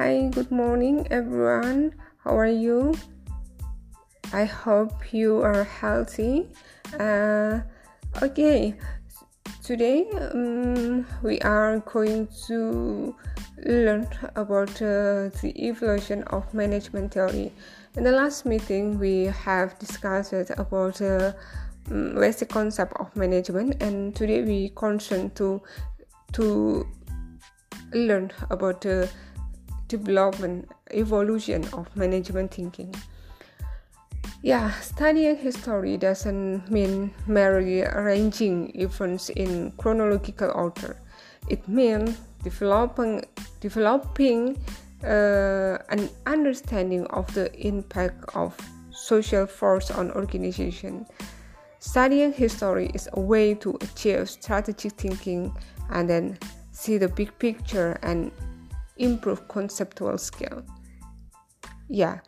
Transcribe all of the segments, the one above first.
Hi, good morning, everyone. How are you? I hope you are healthy. Uh, okay, today um, we are going to learn about uh, the evolution of management theory. In the last meeting, we have discussed about the uh, basic concept of management, and today we concern to to learn about the development evolution of management thinking. Yeah, studying history doesn't mean merely arranging events in chronological order. It means developing developing uh, an understanding of the impact of social force on organization. Studying history is a way to achieve strategic thinking and then see the big picture and improve conceptual skill. Yeah.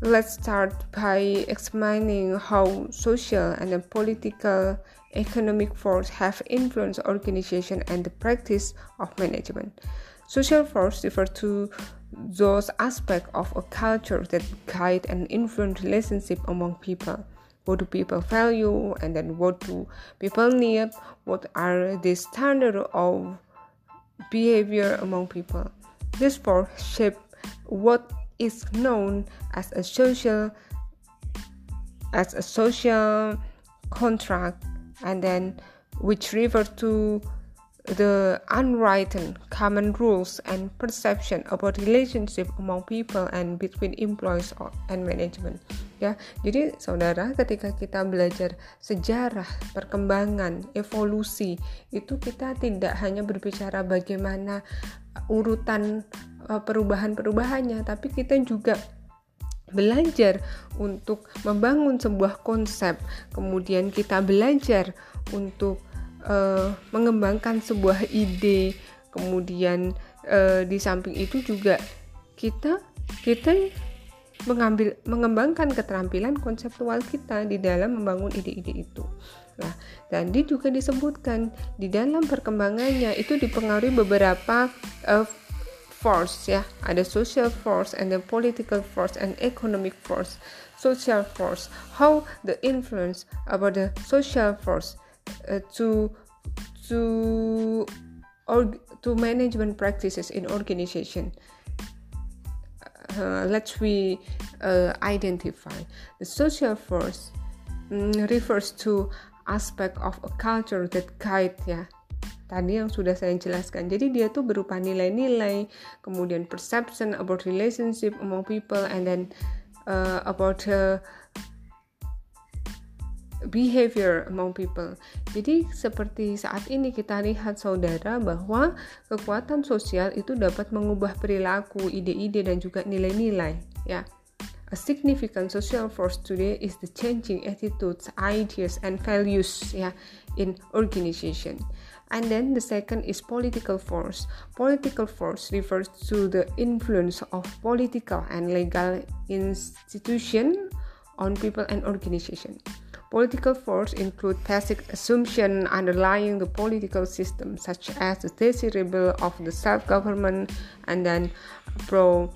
Let's start by examining how social and political economic force have influenced organization and the practice of management. Social force refer to those aspects of a culture that guide and influence relationship among people. What do people value and then what do people need? What are the standard of behavior among people? This force shape what is known as a social as a social contract and then which refer to the unwritten common rules and perception about relationship among people and between employees and management ya. Jadi saudara ketika kita belajar sejarah perkembangan evolusi itu kita tidak hanya berbicara bagaimana urutan uh, perubahan-perubahannya tapi kita juga belajar untuk membangun sebuah konsep, kemudian kita belajar untuk uh, mengembangkan sebuah ide, kemudian uh, di samping itu juga kita kita mengambil mengembangkan keterampilan konseptual kita di dalam membangun ide-ide itu. Nah, tadi juga disebutkan di dalam perkembangannya itu dipengaruhi beberapa uh, force ya. Ada social force and then political force and economic force social force. How the influence about the social force uh, to to or to management practices in organization uh, let's we uh, identify the social force um, refers to aspect of a culture that guide ya tadi yang sudah saya jelaskan. Jadi dia tuh berupa nilai-nilai, kemudian perception about relationship among people, and then uh, about uh, behavior among people. Jadi seperti saat ini kita lihat saudara bahwa kekuatan sosial itu dapat mengubah perilaku, ide-ide dan juga nilai-nilai, ya. A significant social force today is the changing attitudes, ideas, and values ya in organization. And then the second is political force. Political force refers to the influence of political and legal institution on people and organization. Political force include basic assumption underlying the political system, such as the desirable of the self-government and then pro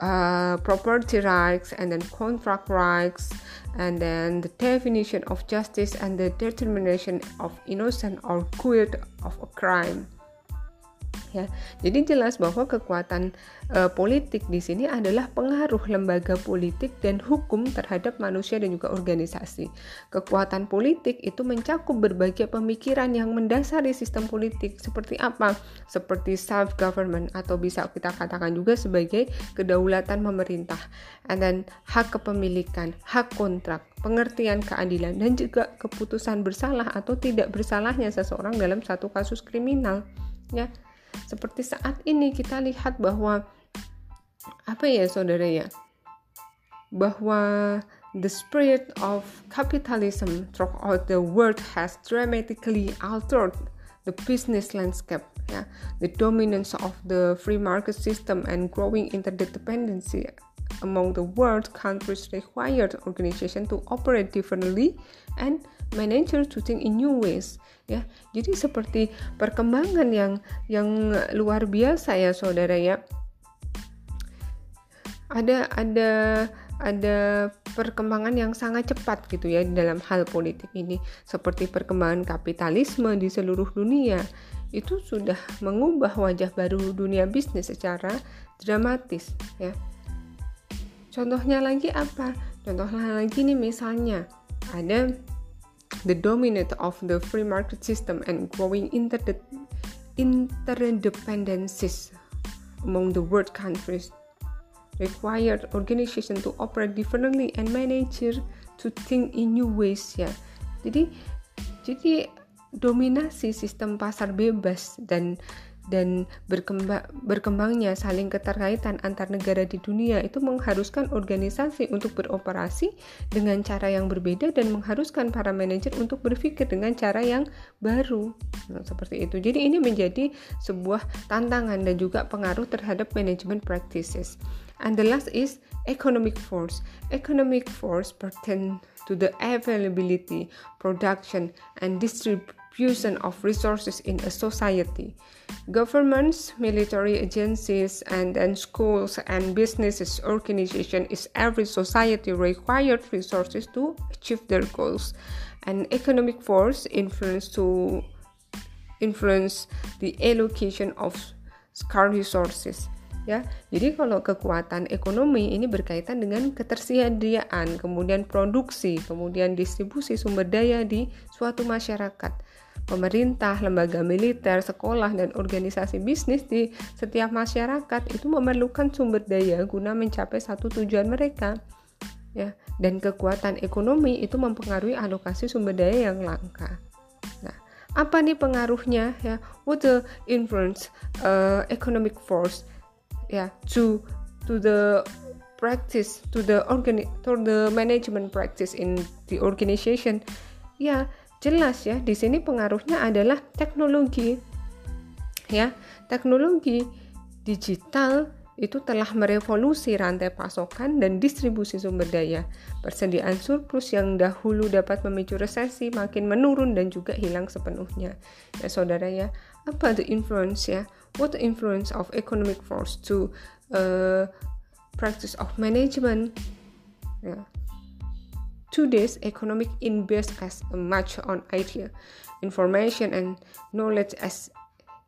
uh, property rights and then contract rights and then the definition of justice and the determination of innocent or guilt of a crime ya. Jadi jelas bahwa kekuatan e, politik di sini adalah pengaruh lembaga politik dan hukum terhadap manusia dan juga organisasi. Kekuatan politik itu mencakup berbagai pemikiran yang mendasari sistem politik seperti apa? Seperti self government atau bisa kita katakan juga sebagai kedaulatan pemerintah. Then hak kepemilikan, hak kontrak, pengertian keadilan dan juga keputusan bersalah atau tidak bersalahnya seseorang dalam satu kasus kriminal ya seperti saat ini kita lihat bahwa apa ya saudara ya? Bahwa the spirit of capitalism throughout the world has dramatically altered the business landscape yeah the dominance of the free market system and growing interdependency among the world countries required organization to operate differently and manager to think in new ways ya. Jadi seperti perkembangan yang yang luar biasa ya saudara ya. Ada ada ada perkembangan yang sangat cepat gitu ya dalam hal politik ini. Seperti perkembangan kapitalisme di seluruh dunia. Itu sudah mengubah wajah baru dunia bisnis secara dramatis ya. Contohnya lagi apa? Contohnya lagi nih misalnya ada the dominant of the free market system and growing inter interdependencies among the world countries required organization to operate differently and manager to think in new ways ya. Jadi jadi dominasi sistem pasar bebas dan dan berkembang, berkembangnya saling keterkaitan antar negara di dunia itu mengharuskan organisasi untuk beroperasi dengan cara yang berbeda dan mengharuskan para manajer untuk berpikir dengan cara yang baru. Nah, seperti itu. Jadi ini menjadi sebuah tantangan dan juga pengaruh terhadap management practices. And the last is economic force. Economic force pertain to the availability, production, and distribution distribution of resources in a society. Governments, military agencies, and then schools and businesses organization is every society required resources to achieve their goals. And economic force influence to influence the allocation of scarce resources. ya. Jadi kalau kekuatan ekonomi ini berkaitan dengan ketersediaan, kemudian produksi, kemudian distribusi sumber daya di suatu masyarakat pemerintah, lembaga militer, sekolah, dan organisasi bisnis di setiap masyarakat itu memerlukan sumber daya guna mencapai satu tujuan mereka. Ya, dan kekuatan ekonomi itu mempengaruhi alokasi sumber daya yang langka. Nah, apa nih pengaruhnya ya? What the influence uh, economic force ya to to the practice to the organi to the management practice in the organization? Ya, Jelas ya, di sini pengaruhnya adalah teknologi. Ya, teknologi digital itu telah merevolusi rantai pasokan dan distribusi sumber daya. Persediaan surplus yang dahulu dapat memicu resesi makin menurun dan juga hilang sepenuhnya. Ya, saudara ya, apa the influence ya? What the influence of economic force to uh, practice of management? Ya, Today's economic in based as much on idea, information, and knowledge as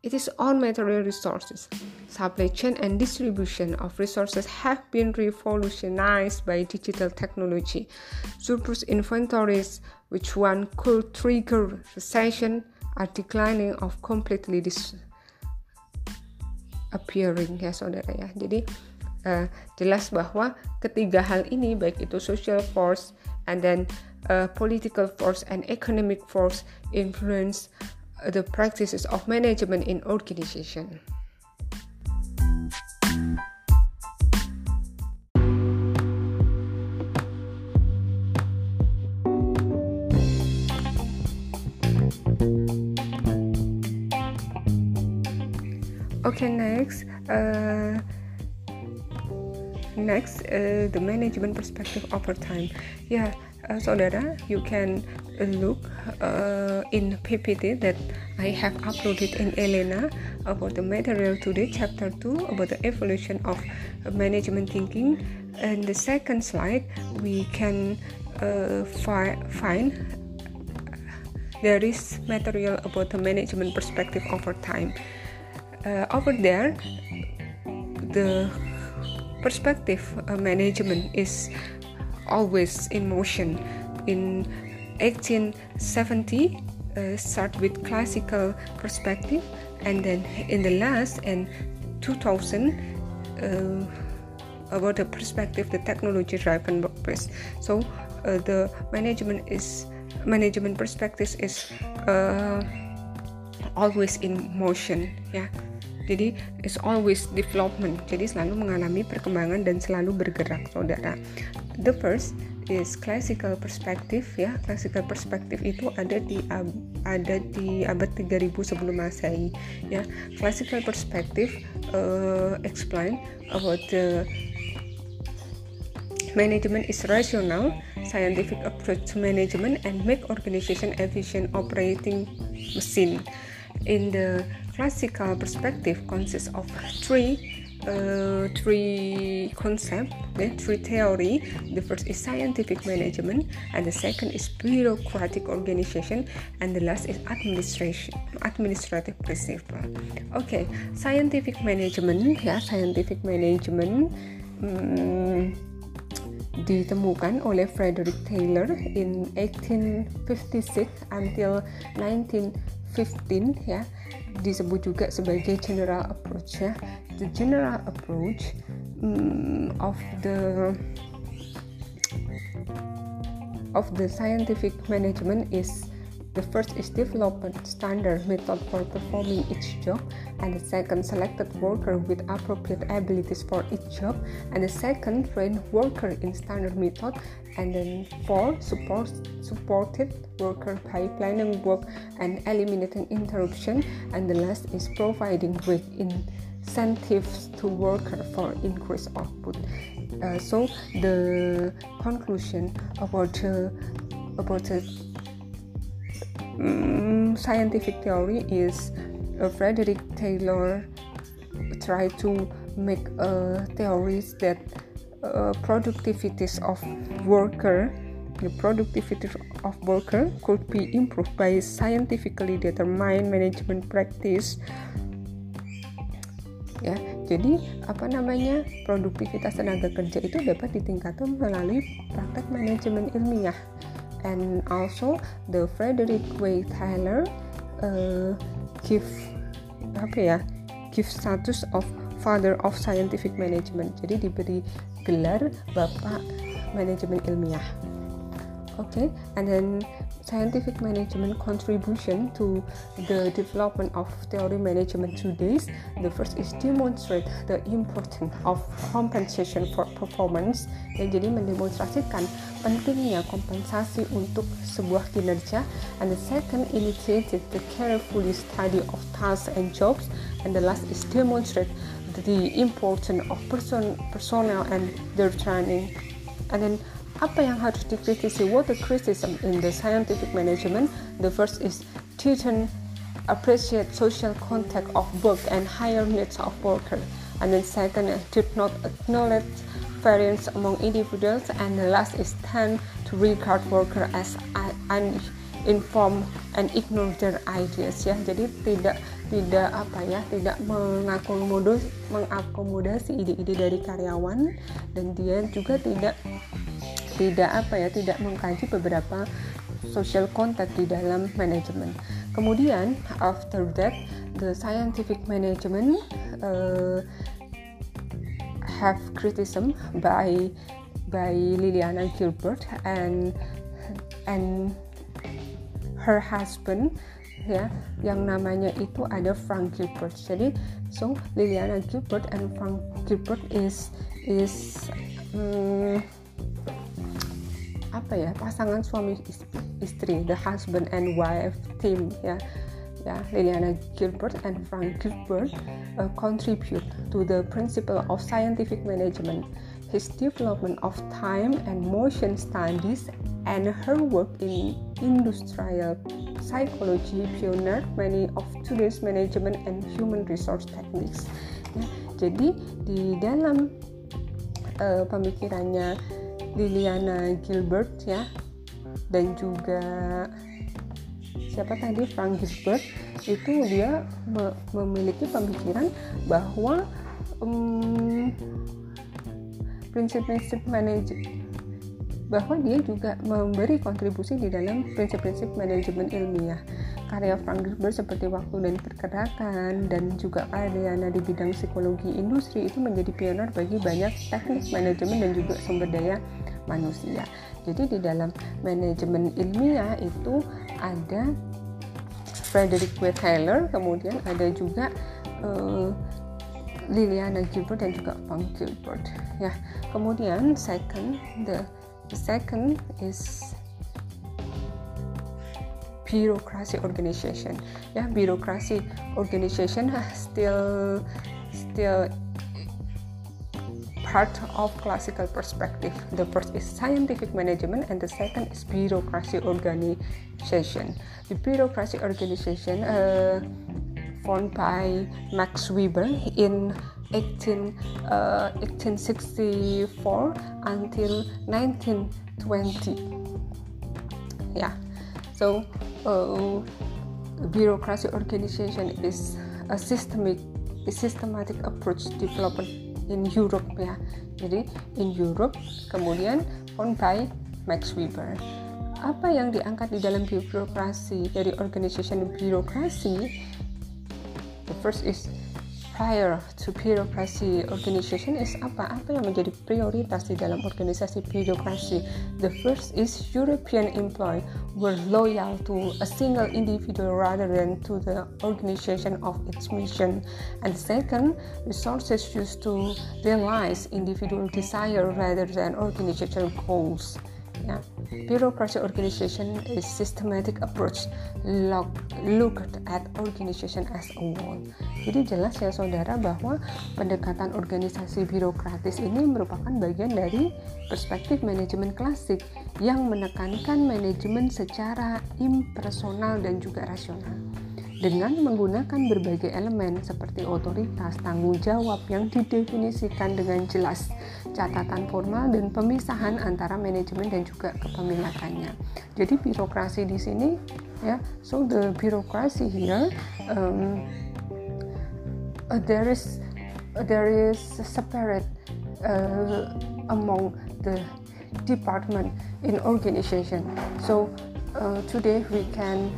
it is on material resources. Supply chain and distribution of resources have been revolutionized by digital technology. Surplus inventories, which one could trigger recession, are declining of completely disappearing ya saudara ya. Jadi uh, jelas bahwa ketiga hal ini baik itu social force and then uh, political force and economic force influence the practices of management in organization. Okay, next. Uh, next uh, the management perspective over time. Yeah, uh, saudara you can look uh, in ppt that i have uploaded in elena about the material today chapter 2 about the evolution of management thinking. And the second slide we can uh, fi find there is material about the management perspective over time. Uh, over there the perspective uh, management is always in motion. In 1870, uh, start with classical perspective, and then in the last and 2000 uh, about the perspective, the technology driven workplace. So uh, the management is management perspective is uh, always in motion. Yeah. Jadi it's always development. Jadi selalu mengalami perkembangan dan selalu bergerak, saudara. The first is classical perspective ya. Classical perspective itu ada di ada di abad 3000 sebelum Masehi ya. Classical perspective uh, explain about the Management is rational, scientific approach to management and make organization efficient operating machine. In the classical perspective consists of three uh, three concepts, okay, three theory. The first is scientific management, and the second is bureaucratic organization, and the last is administration, administrative principle. Okay, scientific management, ya scientific management. Hmm, ditemukan oleh Frederick Taylor in 1856 until 1915 ya disebut juga sebagai general approach ya. The general approach um, of the of the scientific management is The first is development standard method for performing each job, and the second selected worker with appropriate abilities for each job, and the second trained worker in standard method, and then four support, supported worker by planning work and eliminating interruption, and the last is providing with incentives to worker for increased output. Uh, so the conclusion about uh, about uh, um, scientific theory is uh, Frederick Taylor tried to make uh, theories that uh, productivities of worker the productivity of worker could be improved by scientifically determined management practice. Ya jadi apa namanya produktivitas tenaga kerja itu dapat ditingkatkan melalui praktek manajemen ilmiah and also the Frederick Way Taylor uh, give apa ya give status of father of scientific management. Jadi diberi gelar bapak manajemen ilmiah. Okay and then scientific management contribution to the development of theory management today the first is demonstrate the importance of compensation for performance. Ya jadi mendemonstrasikan pentingnya kompensasi untuk sebuah kinerja. And the second initiated the carefully study of tasks and jobs. And the last is demonstrate the importance of person personnel and their training. And then apa yang harus dikritisi? What the criticism in the scientific management. The first is didn't appreciate social contact of work and higher needs of worker. And then second did not acknowledge variance among individuals. And the last is tend to regard worker as uninformed and ignore their ideas ya. Jadi tidak tidak apa ya tidak mengakomodasi mengakomodasi ide-ide dari karyawan. Dan dia juga tidak tidak apa ya tidak mengkaji beberapa social contact di dalam manajemen. Kemudian after that the scientific management uh, have criticism by by Liliana Gilbert and and her husband ya yang namanya itu ada Frank Gilbert. Jadi so Liliana Gilbert and Frank Gilbert is is um, apa ya pasangan suami istri the husband and wife team ya. Ya Liliana Gilbert and Frank Gilbert uh, contribute to the principle of scientific management. His development of time and motion studies and her work in industrial psychology pioneered many of today's management and human resource techniques. Ya, jadi di dalam uh, pemikirannya Liliana Gilbert ya. Dan juga siapa tadi? Frank Gilbert. Itu dia me memiliki pemikiran bahwa prinsip-prinsip um, manajemen bahwa dia juga memberi kontribusi di dalam prinsip-prinsip manajemen ilmiah. Karya Frank Gilbert seperti waktu dan pergerakan dan juga karyanya di bidang psikologi industri itu menjadi pionir bagi banyak teknik manajemen dan juga sumber daya manusia. Jadi di dalam manajemen ilmiah itu ada Frederick W. Taylor, kemudian ada juga uh, Liliana Gilbert dan juga Frank Gilbert. Ya, kemudian second the second is bureaucracy organization. yeah bureaucracy organization still still part of classical perspective. The first is scientific management, and the second is bureaucracy organization. The bureaucracy organization, uh, formed by Max Weber in 18, uh, 1864 until 1920. Yeah, so uh, bureaucracy organization is a systemic, a systematic approach developed in Europe ya. Jadi in Europe kemudian found by Max Weber. Apa yang diangkat di dalam birokrasi dari organization birokrasi? The first is prior to bureaucracy organization is apa? Apa yang menjadi prioritas di dalam organisasi birokrasi? The first is European employee were loyal to a single individual rather than to the organization of its mission. And second, resources used to realize individual desire rather than organizational goals. Ya, bureaucracy organization is systematic approach look, looked at organization as a whole. Jadi jelas ya saudara bahwa pendekatan organisasi birokratis ini merupakan bagian dari perspektif manajemen klasik yang menekankan manajemen secara impersonal dan juga rasional dengan menggunakan berbagai elemen seperti otoritas, tanggung jawab yang didefinisikan dengan jelas, catatan formal dan pemisahan antara manajemen dan juga kepemilakannya. Jadi birokrasi di sini ya, so the bureaucracy here um, there is there is separate uh, among the department in organization. So uh, today we can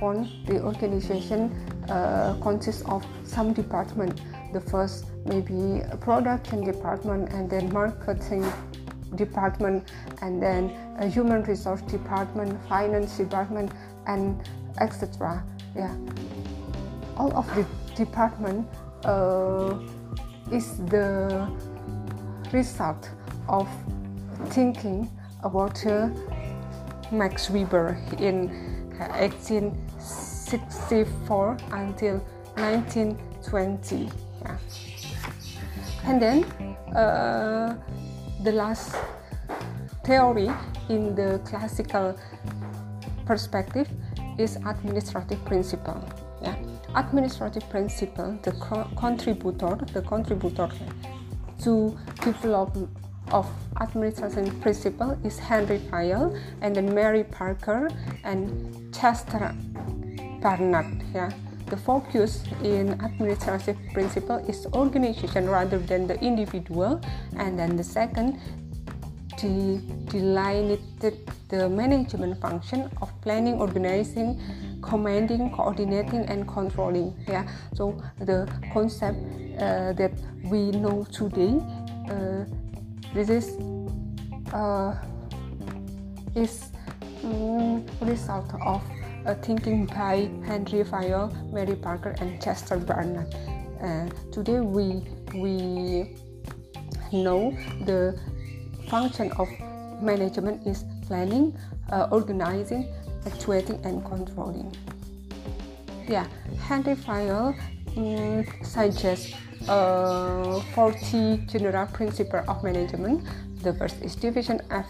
fund the organization uh, consists of some department. The first maybe production department and then marketing department and then human resource department finance department and etc yeah. All of the department uh, is the result of thinking about uh, Max Weber in 1864 until 1920 yeah. and then uh, the last theory in the classical perspective is administrative principle yeah administrative principle the co- contributor the contributor to develop of administration principle is Henry Fayol and then Mary Parker and Chester Barnard. Yeah, the focus in administrative principle is organization rather than the individual, and then the second de- delineated the management function of planning, organizing, commanding, coordinating, and controlling. Yeah, so the concept uh, that we know today. Uh, this is uh, is result of a thinking by Henry Fayol, Mary Parker, and Chester Barnard. Uh, today we we know the function of management is planning, uh, organizing, actuating, and controlling. Yeah, Henry Fayol um, suggests uh, 40 general principle of management. The first is division of,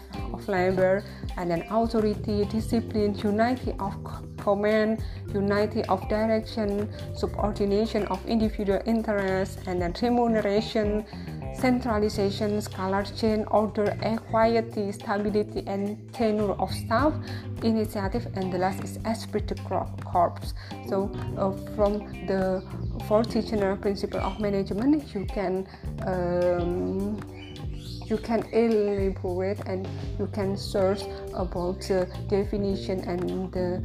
labor, and then authority, discipline, unity of command, unity of direction, subordination of individual interests, and then remuneration, centralization, scalar chain, order, equity, stability, and tenure of staff, initiative, and the last is esprit de corps. So, uh, from the four general principle of management, you can um, you can elaborate and you can search about the definition and the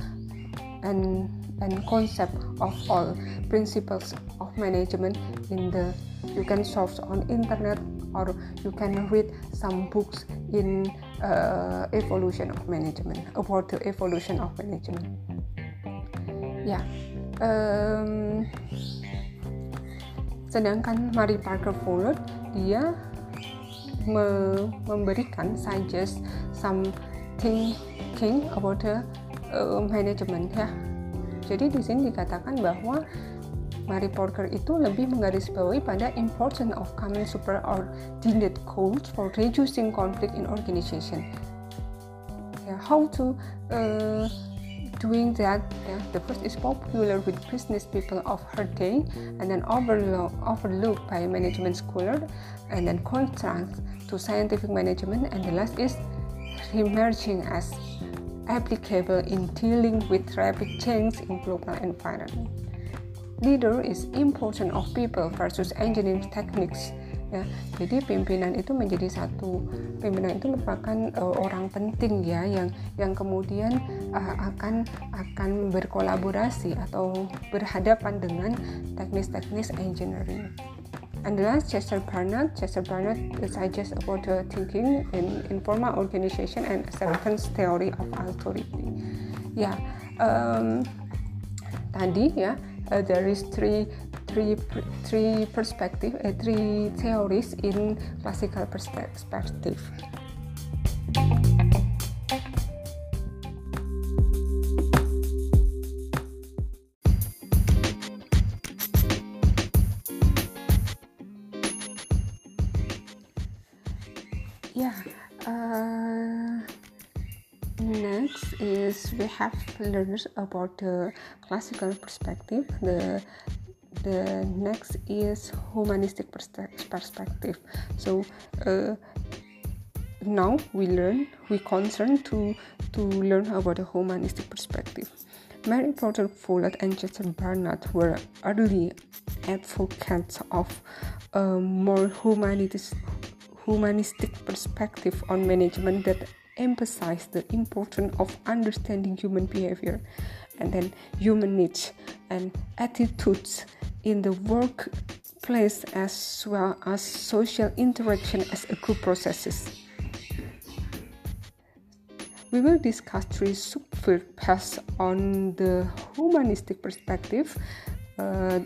and and concept of all principles of management in the you can search on internet or you can read some books in uh, evolution of management about the evolution of management yeah. um, sedangkan Mary Parker Fowler dia me memberikan suggest some thinking about the uh, management ya. Jadi di sini dikatakan bahwa Mary Porter itu lebih menggarisbawahi pada importance of common superordinate goals for reducing conflict in organization. Yeah, how to uh, doing that yeah, the first is popular with business people of her day and then overlook, overlooked by management scholar and then contrast to scientific management and the last is emerging as applicable in dealing with rapid change in global environment. Leader is important of people versus engineering techniques ya. Jadi pimpinan itu menjadi satu. Pimpinan itu merupakan uh, orang penting ya yang yang kemudian uh, akan akan berkolaborasi atau berhadapan dengan teknis-teknis engineering and the last Chester Barnett Chester Barnett suggests about the thinking in informal organization and acceptance theory of authority. Ya um, tadi ya uh, there is three three three perspective uh, three theories in classical perspective have learned about the classical perspective. The the next is humanistic perspective. So uh, now we learn we concern to to learn about the humanistic perspective. Mary porter follett and chester barnett were early advocates of a more humanistic humanistic perspective on management that emphasize the importance of understanding human behavior and then human needs and attitudes in the workplace as well as social interaction as a group processes. We will discuss three subfield paths on the humanistic perspective. Uh,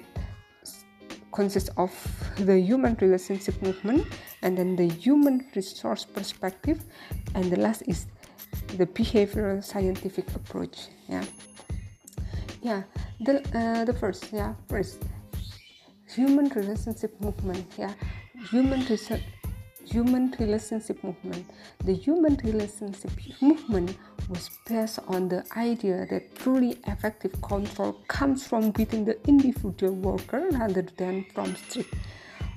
consists of the human relationship movement and then the human resource perspective. And the last is the behavioral scientific approach yeah. Yeah the uh, the first yeah first human relationship movement yeah. Human research human relationship movement. The human relationship movement was based on the idea that truly effective control comes from within the individual worker rather than from strict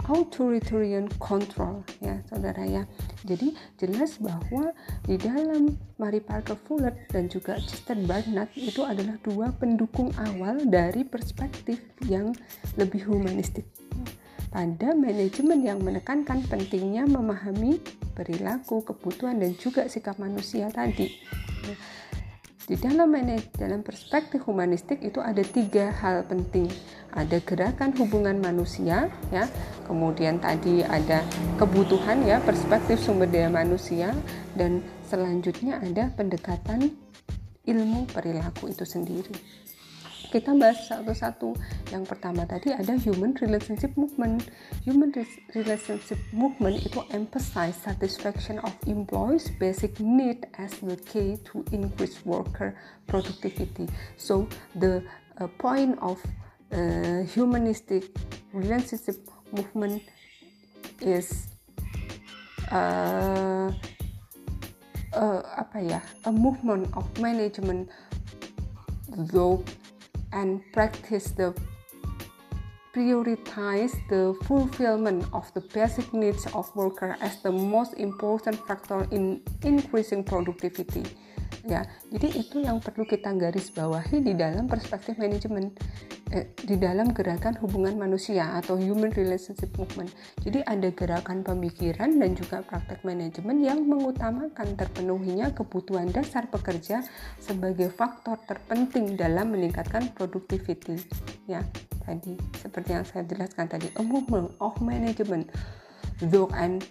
authoritarian control. Ya saudara ya. Jadi jelas bahwa di dalam Mary Parker Follett dan juga Chester Barnett itu adalah dua pendukung awal dari perspektif yang lebih humanistik pada manajemen yang menekankan pentingnya memahami perilaku, kebutuhan dan juga sikap manusia tadi. Di dalam dalam perspektif humanistik itu ada tiga hal penting. Ada gerakan hubungan manusia ya. Kemudian tadi ada kebutuhan ya perspektif sumber daya manusia. Dan selanjutnya ada pendekatan ilmu perilaku itu sendiri kita bahas satu-satu. Yang pertama tadi ada human relationship movement. Human relationship movement itu emphasize satisfaction of employees basic need as the key to increase worker productivity. So the uh, point of uh, humanistic relationship movement is uh, uh, apa ya a movement of management though and practice the prioritize the fulfillment of the basic needs of worker as the most important factor in increasing productivity ya jadi itu yang perlu kita garis bawahi di dalam perspektif manajemen eh, di dalam gerakan hubungan manusia atau human relationship movement. Jadi ada gerakan pemikiran dan juga praktek manajemen yang mengutamakan terpenuhinya kebutuhan dasar pekerja sebagai faktor terpenting dalam meningkatkan productivity ya tadi seperti yang saya jelaskan tadi a movement of management though and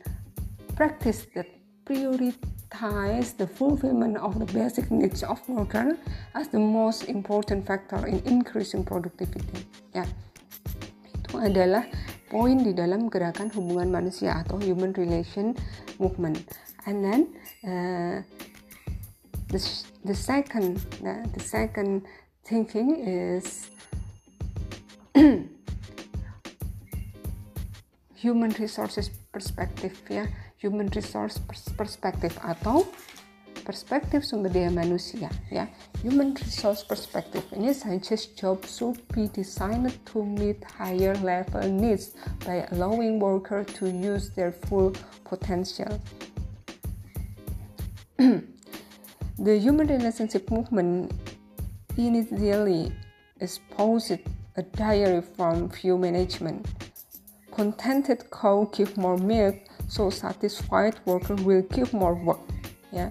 practice that prioritize the fulfillment of the basic needs of worker as the most important factor in increasing productivity. Ya, itu adalah poin di dalam gerakan hubungan manusia atau human relation movement. And then uh, the the second the, the second thinking is human resources perspective ya human resource perspective atau perspektif sumber daya manusia ya. Human resource perspective ini suggest job should be designed to meet higher level needs by allowing worker to use their full potential. The human relationship movement initially espoused a dairy from view management. Contented cow give more milk so satisfied worker will give more work yeah.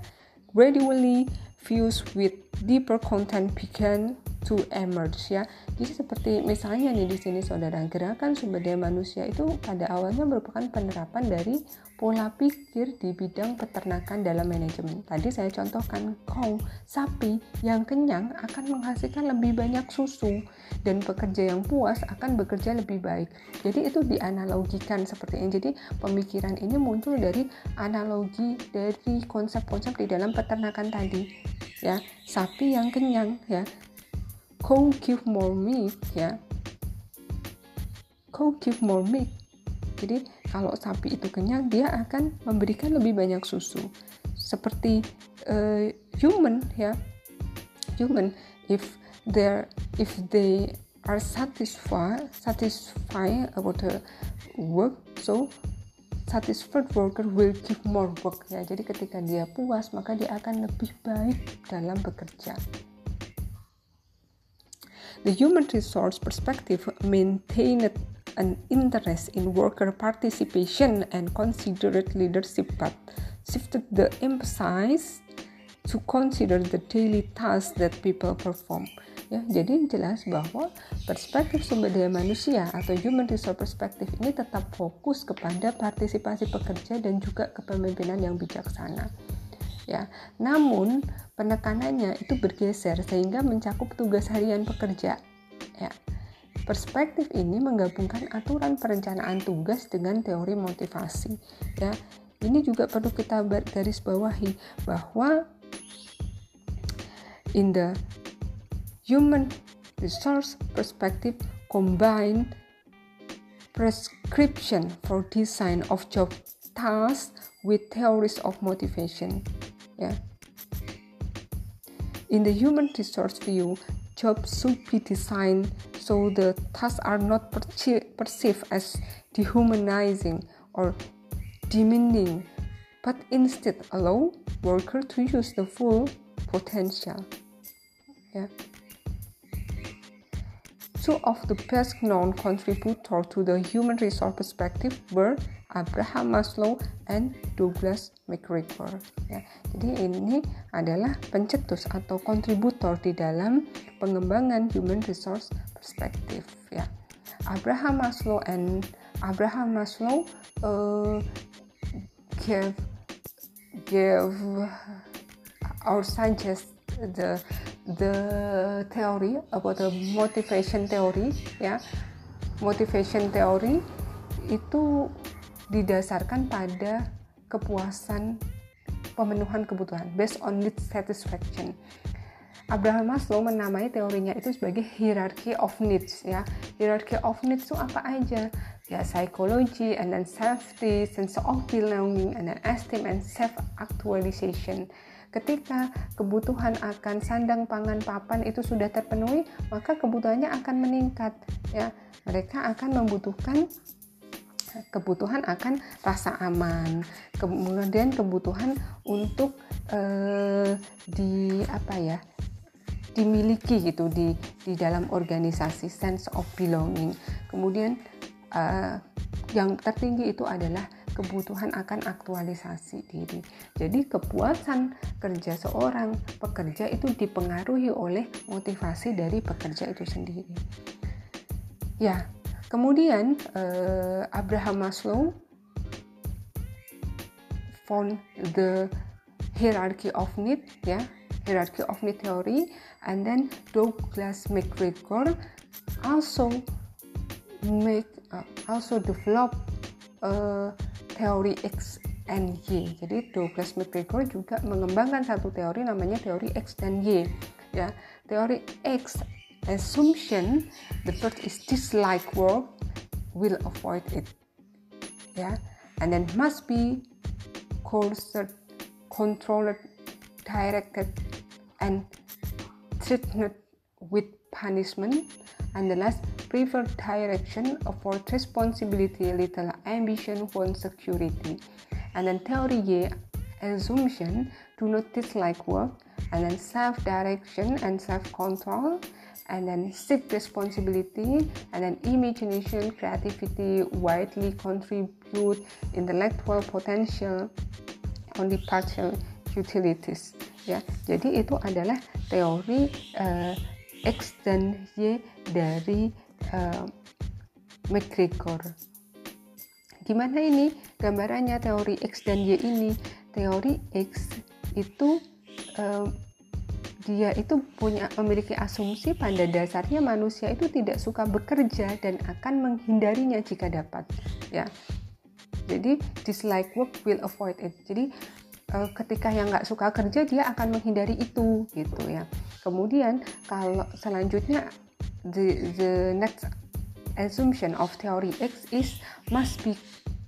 Gradually views with deeper content began to emerge ya. Jadi seperti misalnya nih di sini saudara gerakan sumber daya manusia itu pada awalnya merupakan penerapan dari pola pikir di bidang peternakan dalam manajemen. Tadi saya contohkan kau sapi yang kenyang akan menghasilkan lebih banyak susu dan pekerja yang puas akan bekerja lebih baik. Jadi itu dianalogikan seperti ini. Jadi pemikiran ini muncul dari analogi dari konsep-konsep di dalam peternakan tadi. Ya, sapi yang kenyang ya cow give more milk ya. Cow give more milk jadi kalau sapi itu kenyang dia akan memberikan lebih banyak susu. Seperti uh, human ya. Human if they if they are satisfied satisfied about the work so satisfied worker will give more work ya. Jadi ketika dia puas maka dia akan lebih baik dalam bekerja The human resource perspective maintained an interest in worker participation and considered leadership but shifted the emphasis to consider the daily tasks that people perform. Ya, jadi jelas bahwa perspektif sumber daya manusia atau human resource perspective ini tetap fokus kepada partisipasi pekerja dan juga kepemimpinan yang bijaksana ya. Namun penekanannya itu bergeser sehingga mencakup tugas harian pekerja ya. Perspektif ini menggabungkan aturan perencanaan tugas dengan teori motivasi ya. Ini juga perlu kita garis bawahi bahwa in the human resource perspective combine prescription for design of job tasks with theories of motivation. In the human resource view, jobs should be designed so the tasks are not perce perceived as dehumanizing or demeaning, but instead allow worker to use the full potential. Yeah. Two of the best known contributors to the human resource perspective were Abraham Maslow and Douglas McGregor. Ya, jadi ini adalah pencetus atau kontributor di dalam pengembangan human resource perspective. Ya, Abraham Maslow and Abraham Maslow uh, gave gave or suggest the the theory about the motivation theory ya motivation theory itu didasarkan pada kepuasan pemenuhan kebutuhan based on need satisfaction. Abraham Maslow menamai teorinya itu sebagai hierarchy of needs ya. Hierarchy of needs itu apa aja? Ya psychology and then safety, sense of belonging and then esteem and self actualization. Ketika kebutuhan akan sandang, pangan, papan itu sudah terpenuhi, maka kebutuhannya akan meningkat ya. Mereka akan membutuhkan kebutuhan akan rasa aman, kemudian kebutuhan untuk uh, di apa ya dimiliki gitu di di dalam organisasi sense of belonging. Kemudian uh, yang tertinggi itu adalah kebutuhan akan aktualisasi diri. Jadi kepuasan kerja seorang pekerja itu dipengaruhi oleh motivasi dari pekerja itu sendiri. Ya, Kemudian uh, Abraham Maslow found the hierarchy of need ya hierarchy of need theory and then Douglas McGregor also make uh, also develop uh, teori X and Y. Jadi Douglas McGregor juga mengembangkan satu teori namanya teori X dan Y. Ya, teori X assumption the first is dislike work will avoid it yeah and then must be coerced controlled directed and treated with punishment and the last preferred direction afford responsibility little ambition want security. And then theory A assumption do not dislike work. And then self direction and self control and then seek responsibility. And then imagination creativity widely contribute intellectual potential only partial utilities. Ya jadi itu adalah teori uh, X dan Y dari uh, McGregor. Gimana ini gambarannya teori X dan Y ini? Teori X itu uh, dia itu punya memiliki asumsi pada dasarnya manusia itu tidak suka bekerja dan akan menghindarinya jika dapat ya. Jadi dislike work will avoid it. Jadi uh, ketika yang nggak suka kerja dia akan menghindari itu gitu ya. Kemudian kalau selanjutnya the the next assumption of theory X is must be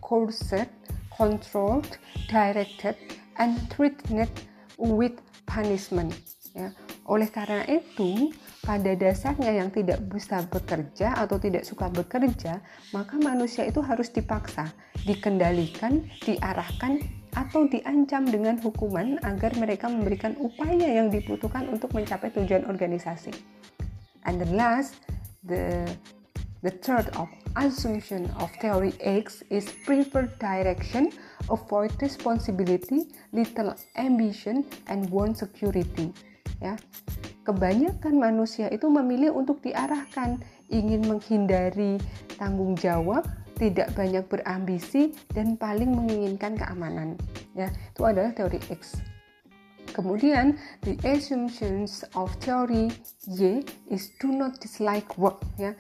coerced controlled directed and treated with punishment Ya. Oleh karena itu, pada dasarnya yang tidak bisa bekerja atau tidak suka bekerja, maka manusia itu harus dipaksa, dikendalikan, diarahkan, atau diancam dengan hukuman agar mereka memberikan upaya yang dibutuhkan untuk mencapai tujuan organisasi. And last, the the third of assumption of theory X is preferred direction, avoid responsibility, little ambition, and want security. Ya. Kebanyakan manusia itu memilih untuk diarahkan ingin menghindari tanggung jawab tidak banyak berambisi dan paling menginginkan keamanan. Ya itu adalah teori X kemudian the assumptions of theory Y is do not dislike work ya.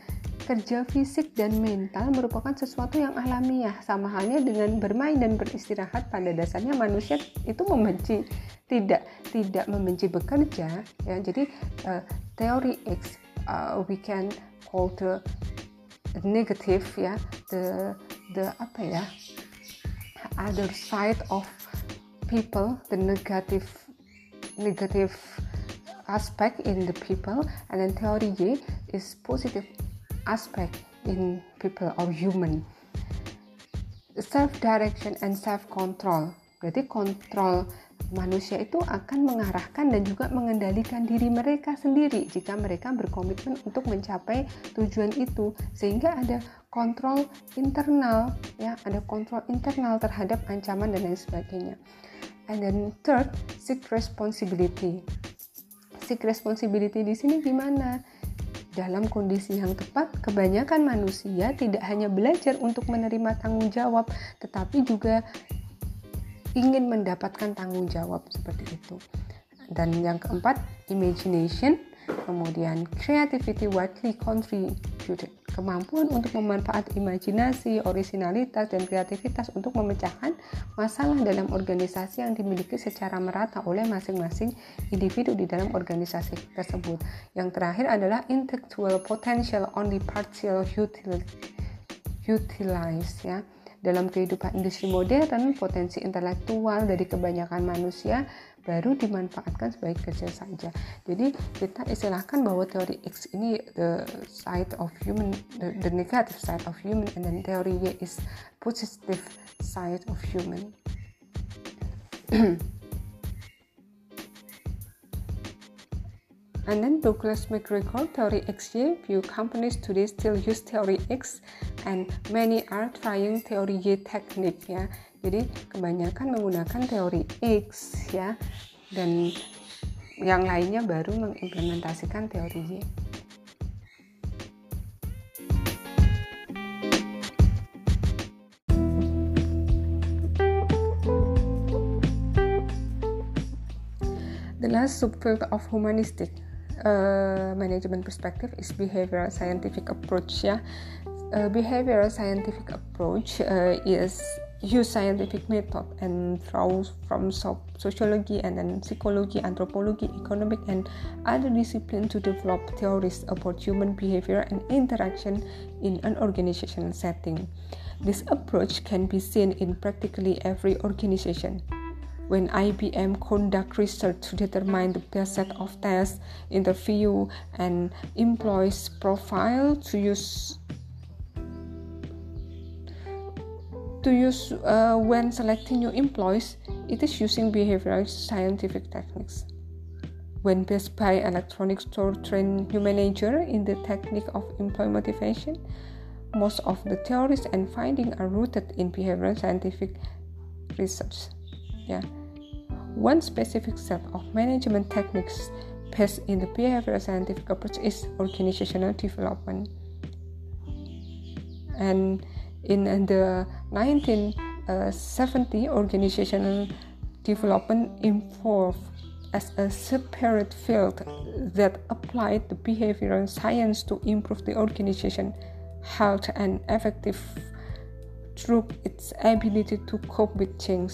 Kerja fisik dan mental merupakan sesuatu yang alamiah. Sama halnya dengan bermain dan beristirahat pada dasarnya manusia itu membenci tidak tidak membenci bekerja ya. Jadi uh, teori X uh, we can call the negative ya. The the apa ya? Other side of people the negative negative aspect in the people and then theory Y is positive aspect in people or human. Self direction and self control berarti kontrol manusia itu akan mengarahkan dan juga mengendalikan diri mereka sendiri jika mereka berkomitmen untuk mencapai tujuan itu. Sehingga ada kontrol internal ya ada kontrol internal terhadap ancaman dan lain sebagainya and then third seek responsibility. Seek responsibility di sini gimana? Dalam kondisi yang tepat, kebanyakan manusia tidak hanya belajar untuk menerima tanggung jawab, tetapi juga ingin mendapatkan tanggung jawab seperti itu. Dan yang keempat, imagination, kemudian creativity widely contributed kemampuan untuk memanfaat imajinasi, orisinalitas, dan kreativitas untuk memecahkan masalah dalam organisasi yang dimiliki secara merata oleh masing-masing individu di dalam organisasi tersebut. Yang terakhir adalah intellectual potential only partial utilized ya. Dalam kehidupan industri modern, potensi intelektual dari kebanyakan manusia baru dimanfaatkan sebagai kerja saja. Jadi kita istilahkan bahwa teori X ini the side of human, the, the negative side of human, and then teori Y is positive side of human. And then Douglas McGregor, Theory XY, view companies today still use Theory X and many are trying Theory Y technique ya. Jadi kebanyakan menggunakan teori X ya dan yang lainnya baru mengimplementasikan teori Y. The last subfield of humanistic uh, management perspective is behavioral scientific approach ya. Uh, behavioral scientific approach uh, is use scientific method and draws from sociology and then psychology, anthropology, economic and other disciplines to develop theories about human behavior and interaction in an organizational setting. This approach can be seen in practically every organization. When IBM conduct research to determine the best set of tests, interview, and employees profile to use to use uh, when selecting new employees, it is using behavioral scientific techniques. When Best Buy Electronics Store trained new manager in the technique of employee motivation, most of the theories and findings are rooted in behavioral scientific research. Yeah. One specific set of management techniques based in the behavioral scientific approach is organizational development. And in the 1970, organizational development evolved as a separate field that applied the behavioral science to improve the organization health and effective through its ability to cope with change,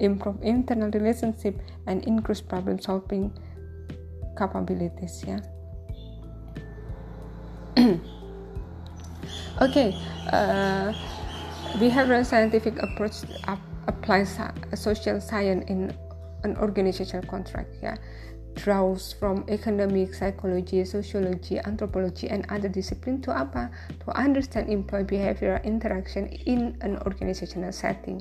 improve internal relationship, and increase problem solving capabilities. Yeah. okay, uh, behavioral scientific approach applies social science in an organizational contract ya draws from economic, psychology, sociology, anthropology, and other discipline to apa? To understand employee behavior interaction in an organizational setting.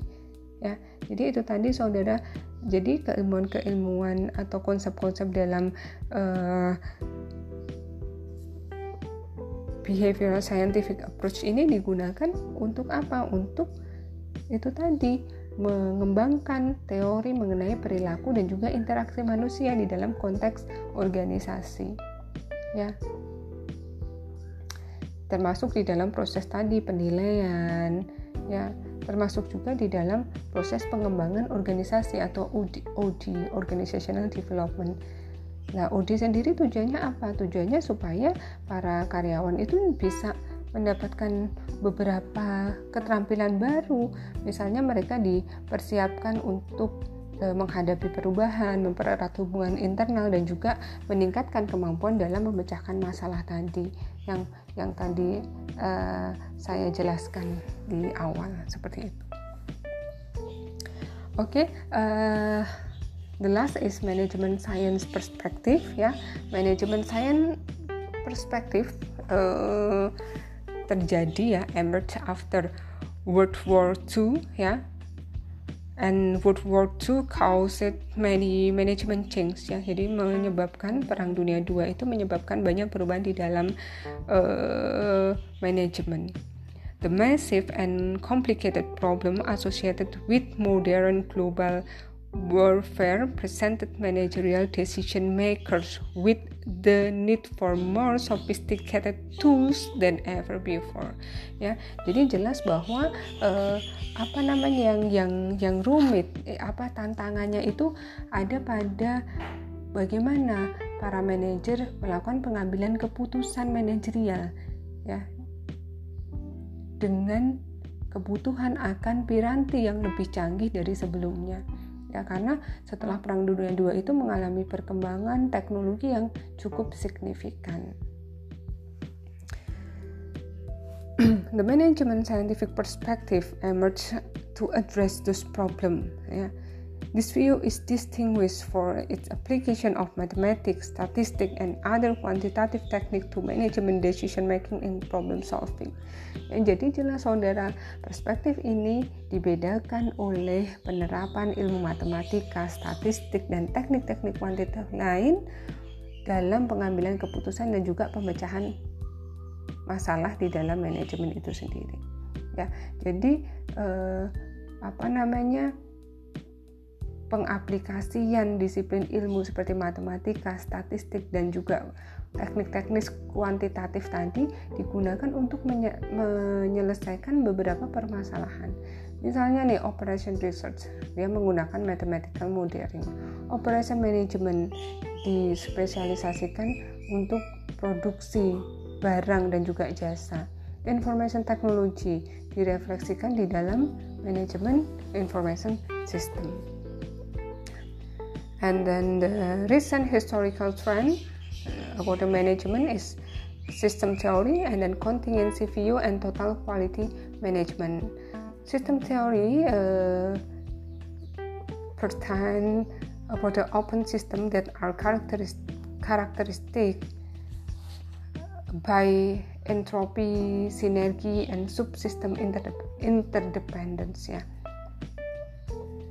Ya, jadi itu tadi saudara. Jadi keilmuan-keilmuan atau konsep-konsep dalam uh, behavioral scientific approach ini digunakan untuk apa? Untuk itu tadi mengembangkan teori mengenai perilaku dan juga interaksi manusia di dalam konteks organisasi. Ya. Termasuk di dalam proses tadi penilaian, termasuk juga di dalam proses pengembangan organisasi atau OD, OD Organizational Development. Nah, OD sendiri tujuannya apa? Tujuannya supaya para karyawan itu bisa mendapatkan beberapa keterampilan baru. Misalnya mereka dipersiapkan untuk e, menghadapi perubahan, mempererat hubungan internal dan juga meningkatkan kemampuan dalam memecahkan masalah tadi yang yang tadi e, saya jelaskan di awal seperti itu. Oke, okay, uh, the last is management science perspective ya. Management science perspective uh, terjadi ya emerge after World War II ya and World War II caused many management change ya. Jadi menyebabkan perang dunia II itu menyebabkan banyak perubahan di dalam uh, manajemen the massive and complicated problem associated with modern global warfare presented managerial decision makers with the need for more sophisticated tools than ever before. Ya jadi jelas bahwa uh, apa namanya yang yang yang rumit eh, apa tantangannya itu ada pada bagaimana para manajer melakukan pengambilan keputusan manajerial ya. Dengan kebutuhan akan piranti yang lebih canggih dari sebelumnya ya karena setelah Perang Dunia II itu mengalami perkembangan teknologi yang cukup signifikan. The management scientific perspective emerged to address this problem. Ya. This view is distinguished for its application of mathematics, statistics, and other quantitative techniques to management decision making and problem solving. Ya, jadi jelas saudara, perspektif ini dibedakan oleh penerapan ilmu matematika, statistik, dan teknik-teknik kuantitatif lain dalam pengambilan keputusan dan juga pemecahan masalah di dalam manajemen itu sendiri. Ya, jadi eh, apa namanya? Pengaplikasian disiplin ilmu seperti matematika, statistik, dan juga teknik-teknis kuantitatif tadi digunakan untuk menye menyelesaikan beberapa permasalahan. Misalnya nih operation research, dia menggunakan mathematical modeling. Operation management dispesialisasikan untuk produksi barang dan juga jasa. Information technology direfleksikan di dalam manajemen information system. And then the recent historical trend uh, about the management is system theory and then contingency view and total quality management. System theory uh, pertain about the open system that are characteristic, characteristic by entropy, synergy, and subsystem interdependence ya.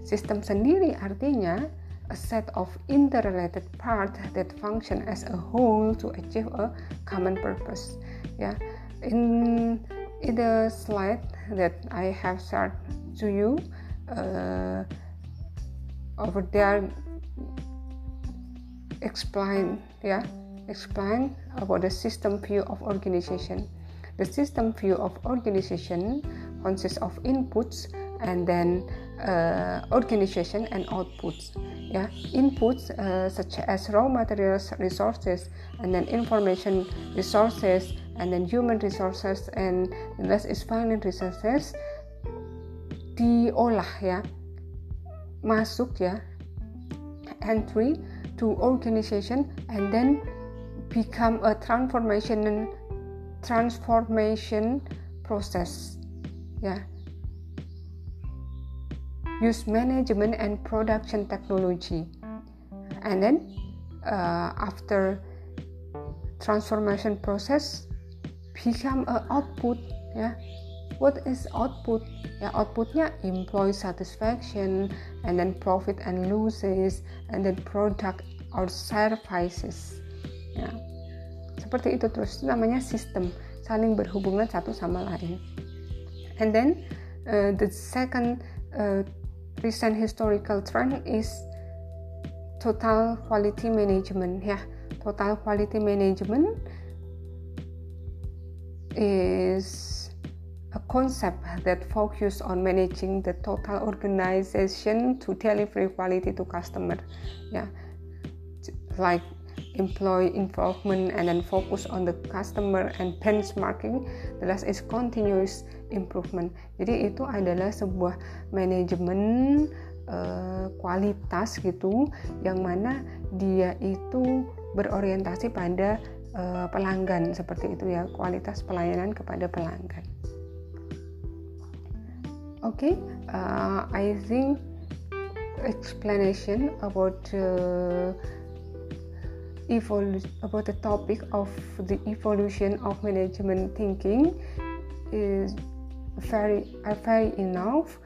Sistem sendiri artinya a set of interrelated parts that function as a whole to achieve a common purpose. Ya, in in the slide that I have shared to you uh, over there explain yeah, explain about the system view of organization. The system view of organization consists of inputs and then uh, organization and outputs yeah inputs uh, such as raw materials resources and then information resources and then human resources and the last is finance resources. Diolah ya masuk ya entry to organization and then become a transformation transformation process ya use management and production technology. And then uh, after transformation process become a output ya. What is output? Ya outputnya employee satisfaction and then profit and losses and then product or services ya. Seperti itu terus. Itu namanya sistem saling berhubungan satu sama lain. And then uh, the second uh, recent historical trend is total quality management. Ya total quality management is a concept that focus on managing the total organization to deliver quality to customer. Ya like employee involvement and then focus on the customer and benchmarking the last is continuous improvement. Jadi itu adalah sebuah manajemen uh, kualitas gitu yang mana dia itu berorientasi pada uh, pelanggan seperti itu ya kualitas pelayanan kepada pelanggan. Oke okay, uh, I think explanation about uh, about the topic of the evolution of management thinking is very are very enough.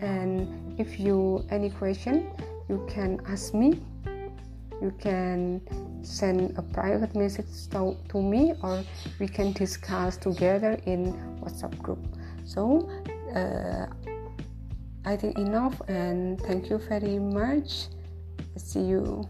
And if you any question you can ask me. You can send a private message to, to me or we can discuss together in whatsapp group. So uh, i think enough and thank you very much. See you